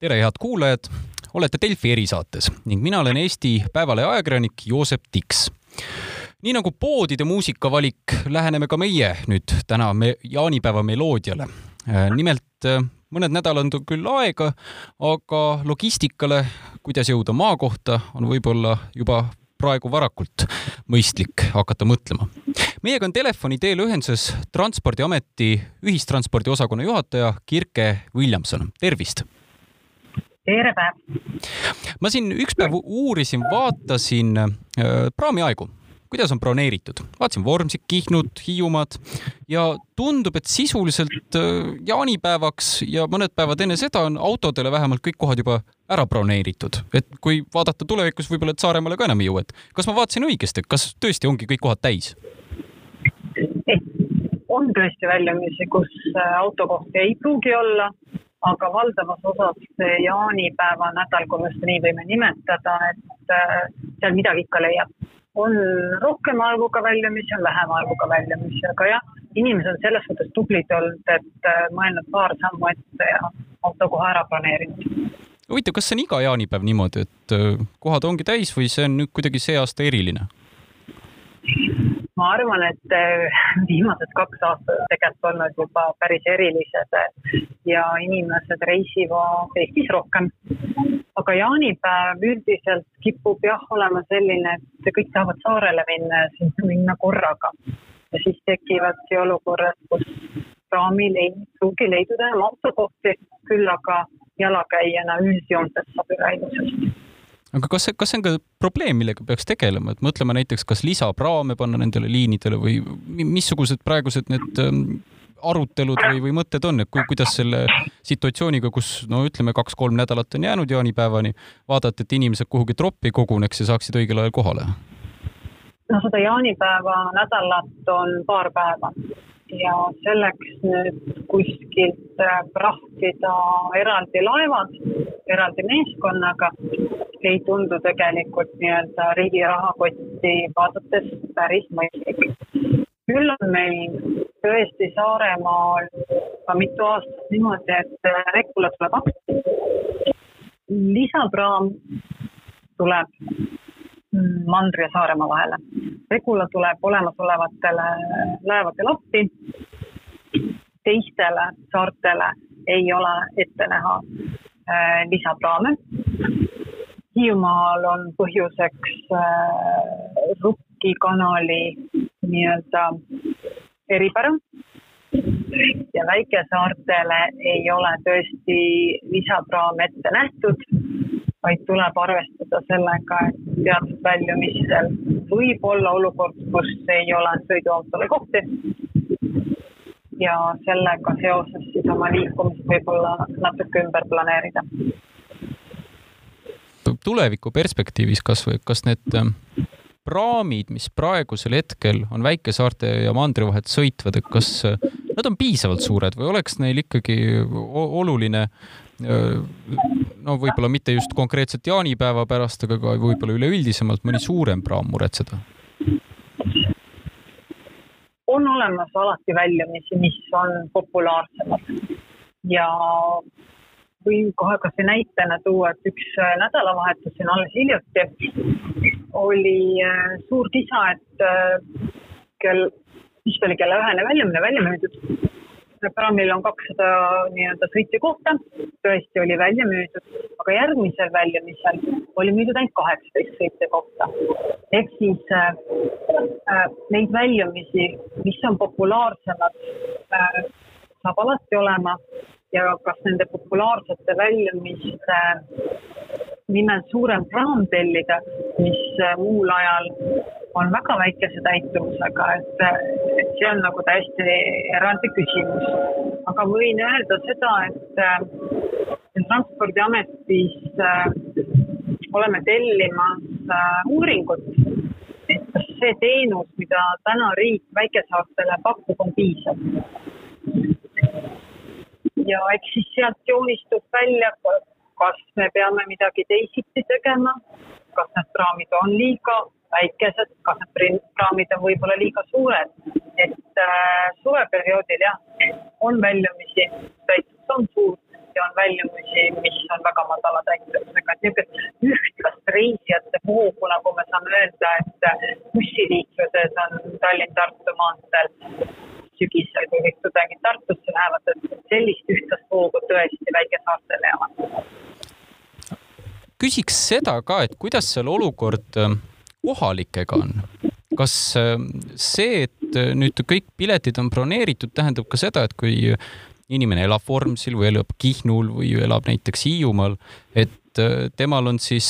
tere, head kuulajad, olete Delfi erisaates ning mina olen Eesti Päevalehe ajakirjanik Joosep Tiks. nii nagu poodide muusikavalik, läheneme ka meie nüüd täna me jaanipäeva meloodiale. nimelt mõned nädalad on küll aega, aga logistikale, kuidas jõuda maakohta, on võib-olla juba praegu varakult mõistlik hakata mõtlema. meiega on telefoni teel ühenduses Transpordiameti ühistranspordiosakonna juhataja Kirke Williamson, tervist tere päev! ma siin üks päev uurisin, vaatasin äh, praamiaegu, kuidas on broneeritud, vaatasin Vormsit, Kihnut, Hiiumaad ja tundub, et sisuliselt äh, jaanipäevaks ja mõned päevad enne seda on autodele vähemalt kõik kohad juba ära broneeritud, et kui vaadata tulevikus võib-olla, et Saaremaale ka enam ei jõua, et kas ma vaatasin õigesti, kas tõesti ongi kõik kohad täis? on tõesti väljumisi, kus äh, autokohti ei pruugi olla aga valdavas osas see jaanipäeva nädal, kui me seda nii võime nimetada, et äh, seal midagi ikka leiab. on rohkem arvuga väljumisi, on vähem arvuga väljumisi, aga jah, inimesed on selles suhtes tublid olnud, et äh, mõelnud paar sammu ette ja auto kohe ära planeerinud huvitav, kas see on iga jaanipäev niimoodi, et äh, kohad ongi täis või see on nüüd kuidagi see aasta eriline? Ma arvan, et äh, viimased kaks aastat tegelikult olnud juba päris erilised ja inimesed reisivad Eestis rohkem. aga jaanipäev üldiselt kipub jah olema selline, et kõik tahavad saarele minna ja sinna minna korraga. ja siis tekivadki olukorrad, kus praamil ei pruugi leiduda enam autokohti, küll aga jalakäijana üldjoontes saab üle ilusasti aga kas see, kas see on ka probleem, millega peaks tegelema, et mõtlema näiteks, kas lisapraame panna nendele liinidele või missugused praegused need ähm, arutelud või, või mõtted on, et kui, kuidas selle situatsiooniga, kus no ütleme, kaks-kolm nädalat on jäänud jaanipäevani, vaadata, et inimesed kuhugi troppi koguneks ja saaksid õigel ajal kohale? no seda jaanipäeva nädalat on paar päeva ja selleks nüüd kuskilt äh, prahtida eraldi laevad, eraldi meeskonnaga ei tundu tegelikult nii-öelda riigi rahakotti vaadates päris mõistlik. küll on meil tõesti Saaremaal ka mitu aastat niimoodi, et Rekula tuleb appi. lisapraam tuleb Mandri ja Saaremaa vahele. Regula tuleb olemasolevatele laevadele appi. teistele saartele ei ole ette näha äh, lisapraame Hiiumaal on põhjuseks äh, Rukki kanali nii-öelda eripära ja väikesaartele ei ole tõesti lisapraam ette nähtud, vaid tuleb arvestada sellega, et teatud väljumistel võib olla olukord, kus ei ole sõiduautole kohti. ja sellega seoses siis oma liikumist võib-olla natuke ümber planeerida tuleviku perspektiivis kasvõi, kas need ähm, praamid, mis praegusel hetkel on väikesaarte ja mandri vahet sõitvad, et kas äh, nad on piisavalt suured või oleks neil ikkagi oluline äh, no võib-olla mitte just konkreetselt jaanipäeva pärast, aga ka võib-olla üleüldisemalt mõni suurem praam muretseda? on olemas alati väljumisi, mis on populaarsemad ja võin kohe kas või näitena tuua, et üks äh, nädalavahetus siin alles hiljuti oli äh, suur kisa, et äh, kell, vist oli kella ühene väljumine välja müüdud. Praamil on kakssada nii-öelda sõitjakohta, tõesti oli välja müüdud, aga järgmisel väljumisel oli müüdud ainult kaheksateist sõitjakohta. ehk siis äh, neid väljumisi, mis on populaarsemad äh,, saab alati olema ja kas nende populaarsete väljumiste nimel suurem praam tellida, mis äh, muul ajal on väga väikese täituvusega, et, et see on nagu täiesti eraldi küsimus. aga võin öelda seda, et äh, Transpordiametis äh, oleme tellimas uuringut, et kas see teenus, mida täna riik väikesaartele pakub, on piisav ja eks siis sealt joonistub välja, kas me peame midagi teisiti tegema, kas need praamid on liiga väikesed, kas need praamid on võib-olla liiga suured. et äh, suveperioodil jah, on väljumisi, täitsus on suur on väljumisi, mis on väga madala täituvusega, et niisugust ühtlast reisijate hoogu, nagu me saame öelda, et bussiliikluses on Tallinn-Tartu maanteel sügisel, kui kõik tudengid Tartusse lähevad, et sellist ühtlast hoogu tõesti väikesaartel ei ole. küsiks seda ka, et kuidas seal olukord äh, kohalikega on? kas äh, see, et äh, nüüd kõik piletid on broneeritud, tähendab ka seda, et kui inimene elab Vormsil või elab Kihnul või elab näiteks Hiiumaal, et temal on siis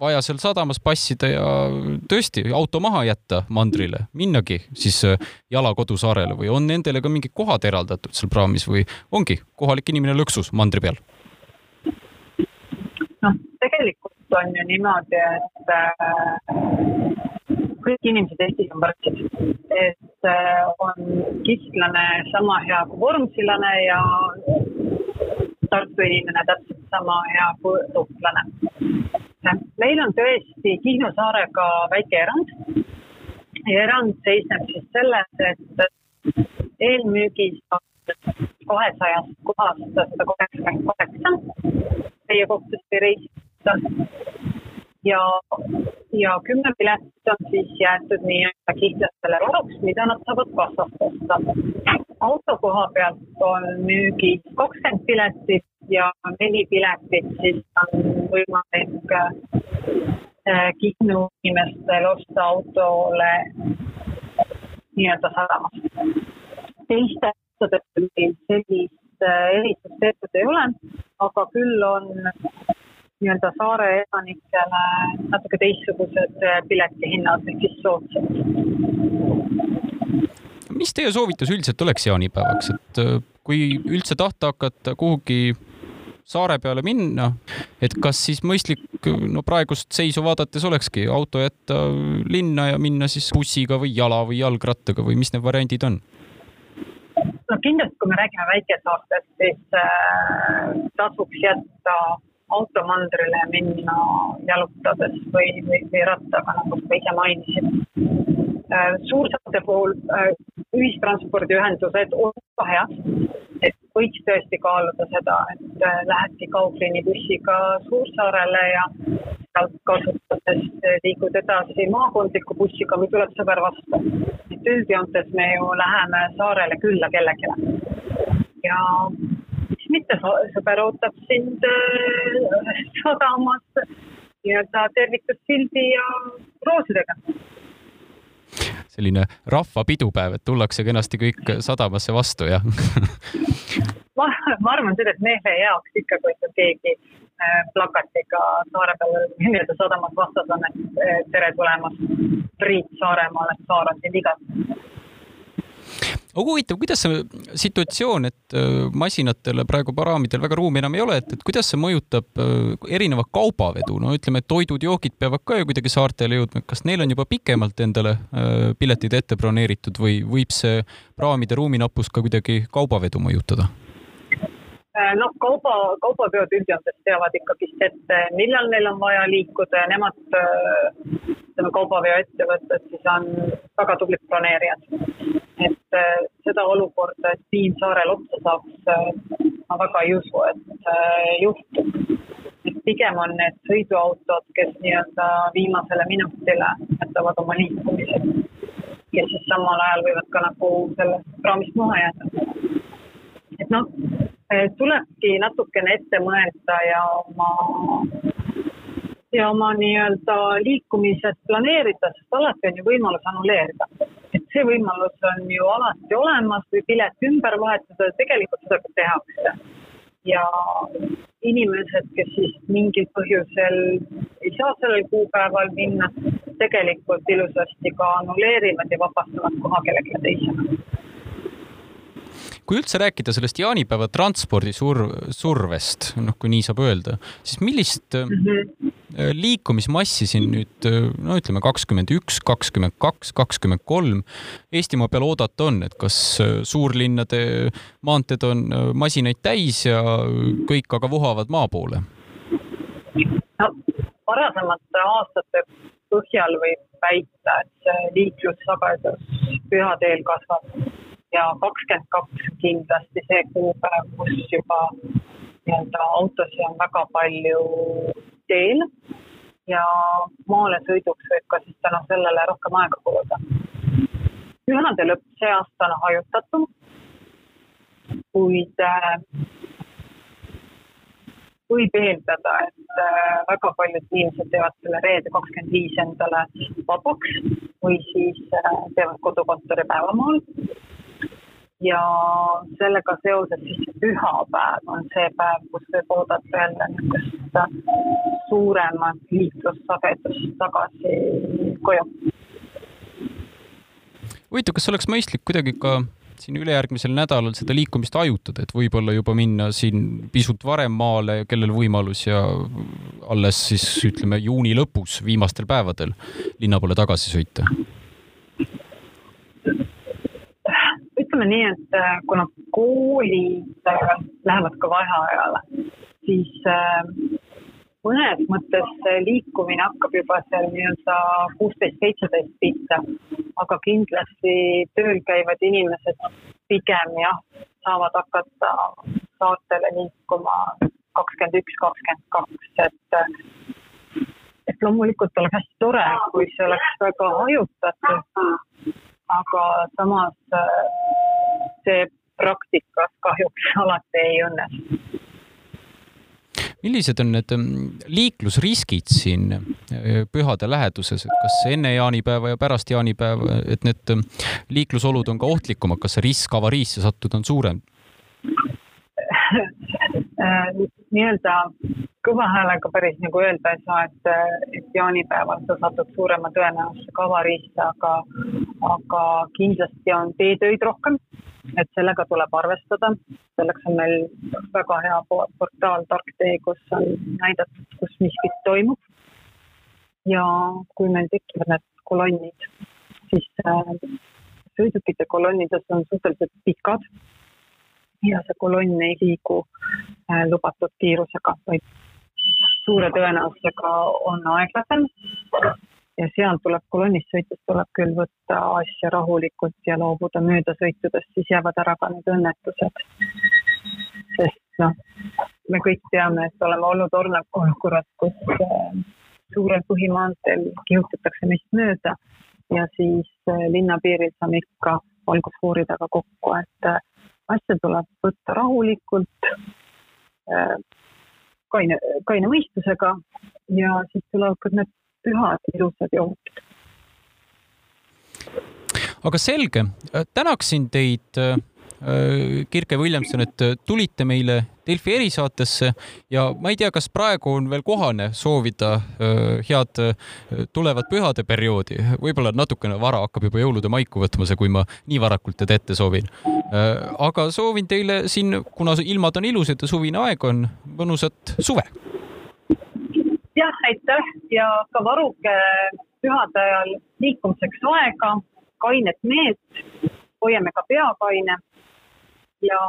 vaja seal sadamas passida ja tõesti auto maha jätta mandrile, minnagi siis äh, jala kodusaarele või on nendele ka mingid kohad eraldatud seal praamis või ongi kohalik inimene lõksus mandri peal? noh, tegelikult on ju niimoodi, et äh, kõik inimesed Eestis on võrdsed, et äh, on kistlane sama hea kui vormsilane ja Tartu inimene täpselt sama hea kui tohtlane. Meil on tõesti Kihnu saarega väike erand. erand seisneb siis selles, et eelmüügis on kahesajast kohast sada kaheksakümmend kaheksa. Meie kohtusse reisida ja, ja kümme piletit on siis jäetud nii-öelda kihlastele varuks, mida nad saavad kassast osta. auto koha pealt on müügis kakskümmend piletit ja neli piletit siis on võimalik äh, Kihnu inimestel osta autole nii-öelda sadamas. teiste autode puhul sellist äh, erisust tehtud ei ole, aga küll on nii-öelda saare elanikele natuke teistsugused äh, piletihinnad ehk siis soodsamad. mis teie soovitus üldiselt oleks jaanipäevaks, et kui üldse tahta hakata kuhugi saare peale minna, et kas siis mõistlik no praegust seisu vaadates olekski auto jätta linna ja minna siis bussiga või jala või jalgrattaga või mis need variandid on? no kindlasti, kui me räägime väikesaartest, siis äh, tasuks jätta auto mandrile ja minna jalutades või, või, või rattaga, nagu sa ise mainisid äh,. suursaarte puhul äh, ühistranspordiühendused on väga head, et võiks tõesti kaaluda seda, et äh, lähedki kaugliini bussiga Suursaarele ja sealt kasutades liigud edasi maakondliku bussiga või tuleb sõber vastu. et üldjoontes me ju läheme saarele külla kellelegi. ja miks mitte, sõber ootab sind äh, sadamas nii-öelda tervituspildi ja roosidega. Selline rahva pidupäev, et tullakse kenasti kõik sadamasse vastu ja ma, ma arvan seda, et mehe jaoks ikka, kui sul keegi äh, plakatiga saare peal nii-öelda sadamas vastas on, et tere tulemast Priit Saaremaale, saar on sind igav aga huvitav, kuidas see situatsioon, et äh, masinatel praegu paraamidel väga ruumi enam ei ole, et, et kuidas see mõjutab äh, erinevat kaubavedu, no ütleme, et toidud, joogid peavad ka ju kuidagi saartele jõudma, kas neil on juba pikemalt endale äh, piletid ette broneeritud või võib see praamide ruuminappus ka kuidagi kaubavedu mõjutada? noh, kauba, kaubaveod üldjoontes teavad ikkagist ette, millal neil on vaja liikuda ja nemad, ütleme, kaubaveoettevõtted siis on väga tublid broneerijad et äh, seda olukorda, et Siim saarel otsa saaks, äh, ma väga ei usu, et äh, juhtub. et pigem on need sõiduautod, kes nii-öelda viimasele minutile jätavad oma liikumised, kes siis samal ajal võivad ka nagu sellest raamist maha jääda. et noh, tulebki natukene ette mõelda ja oma ja oma nii-öelda liikumised planeerida, sest alati on ju võimalus annuleerida see võimalus on ju alati olemas või pilet ümber vahetada, tegelikult seda ka tehakse. ja inimesed, kes siis mingil põhjusel ei saa sellel kuupäeval minna, tegelikult ilusasti ka annuleerivad ja vabastavad koha kellelegi teisele kui üldse rääkida sellest jaanipäeva transpordi sur-, survest, noh, kui nii saab öelda, siis millist mm -hmm. Liikumismassi siin nüüd, no ütleme, kakskümmend üks, kakskümmend kaks, kakskümmend kolm Eestimaa peal oodata on, et kas äh, suurlinnade maanteed on äh, masinaid täis ja kõik aga vohavad maa poole? no varasemate aastate põhjal võib väita, et liiklussagedus pühadeel kasvab ja kakskümmend kaks kindlasti see kuupäev, kus juba nii-öelda autosid on väga palju teel ja maale sõiduks võib ka siis tänu sellele rohkem aega kuluda. pühade lõpp see aasta on hajutatum, kuid äh, võib eeldada, et äh, väga paljud inimesed teevad selle reede kakskümmend viis endale vabaks või siis äh, teevad kodukontori päevamaal. ja sellega seoses siis pühapäev on see päev, kus võib oodata jälle niisugust suuremat liiklussagedust tagasi koju. huvitav, kas oleks mõistlik kuidagi ka siin ülejärgmisel nädalal seda liikumist hajutada, et võib-olla juba minna siin pisut varem maale, kellel võimalus ja alles siis ütleme juuni lõpus, viimastel päevadel linna poole tagasi sõita? ütleme nii, et äh, kuna koolid äh, lähevad ka vaheajale, siis äh, mõnes mõttes liikumine hakkab juba seal nii-öelda kuusteist, seitseteist pihta, aga kindlasti tööl käivad inimesed pigem jah, saavad hakata saartele liikuma kakskümmend üks, kakskümmend kaks, et et loomulikult oleks hästi tore, kui see oleks väga hajutatud, aga samas see praktikas kahjuks alati ei õnnestu millised on need mm, liiklusriskid siin äh, pühade läheduses, et kas enne jaanipäeva ja pärast jaanipäeva, et need mm, liiklusolud on ka ohtlikumad, kas see risk avariisse sattuda on suurem? nii-öelda kõva häälega päris nagu öelda ei saa, et, et jaanipäeval sa satud suurema tõenäosusega avariisse, aga, aga kindlasti on teetöid rohkem et sellega tuleb arvestada. selleks on meil väga hea portaal Tark tee, kus on näidatud, kus miskit toimub. ja kui meil tekivad need kolonnid, siis äh, sõidukite kolonnides on suhteliselt pikad ja see kolonn ei liigu äh, lubatud kiirusega, vaid suure tõenäosusega on aeglasem ja seal tuleb kolonnis sõites tuleb küll võtta asja rahulikult ja loobuda möödasõitudest, siis jäävad ära ka need õnnetused. sest noh, me kõik teame, et oleme olnud olukorras, kus äh, suurel põhimaanteel kihutatakse meist mööda ja siis äh, linnapiiril saame ikka valgusfoori taga kokku, et äh, asja tuleb võtta rahulikult, kaine, kaine mõistusega ja siis tulevad ka need pühad, ilusad ja ohutud. aga selge, tänaksin teid äh, Kirke Williamson, et tulite meile Delfi erisaatesse ja ma ei tea, kas praegu on veel kohane soovida äh, head äh, tulevat pühade perioodi, võib-olla natukene vara hakkab juba jõulude maiku võtma see, kui ma nii varakult teda ette soovin. aga soovin teile siin, kuna ilmad on ilusad ja suvine aeg on, mõnusat suve jah, aitäh ja ka varuge pühade ajal liikumiseks aega, kainet meelt, hoiame ka pea kaine ja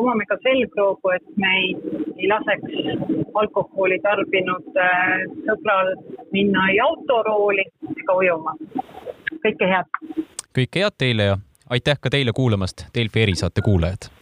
omame ka selgroogu, et me ei, ei laseks alkoholi tarbinud äh, sõbral minna ei autorooli ega ujuma. kõike head! kõike head teile ja aitäh ka teile kuulamast, Delfi erisaate kuulajad!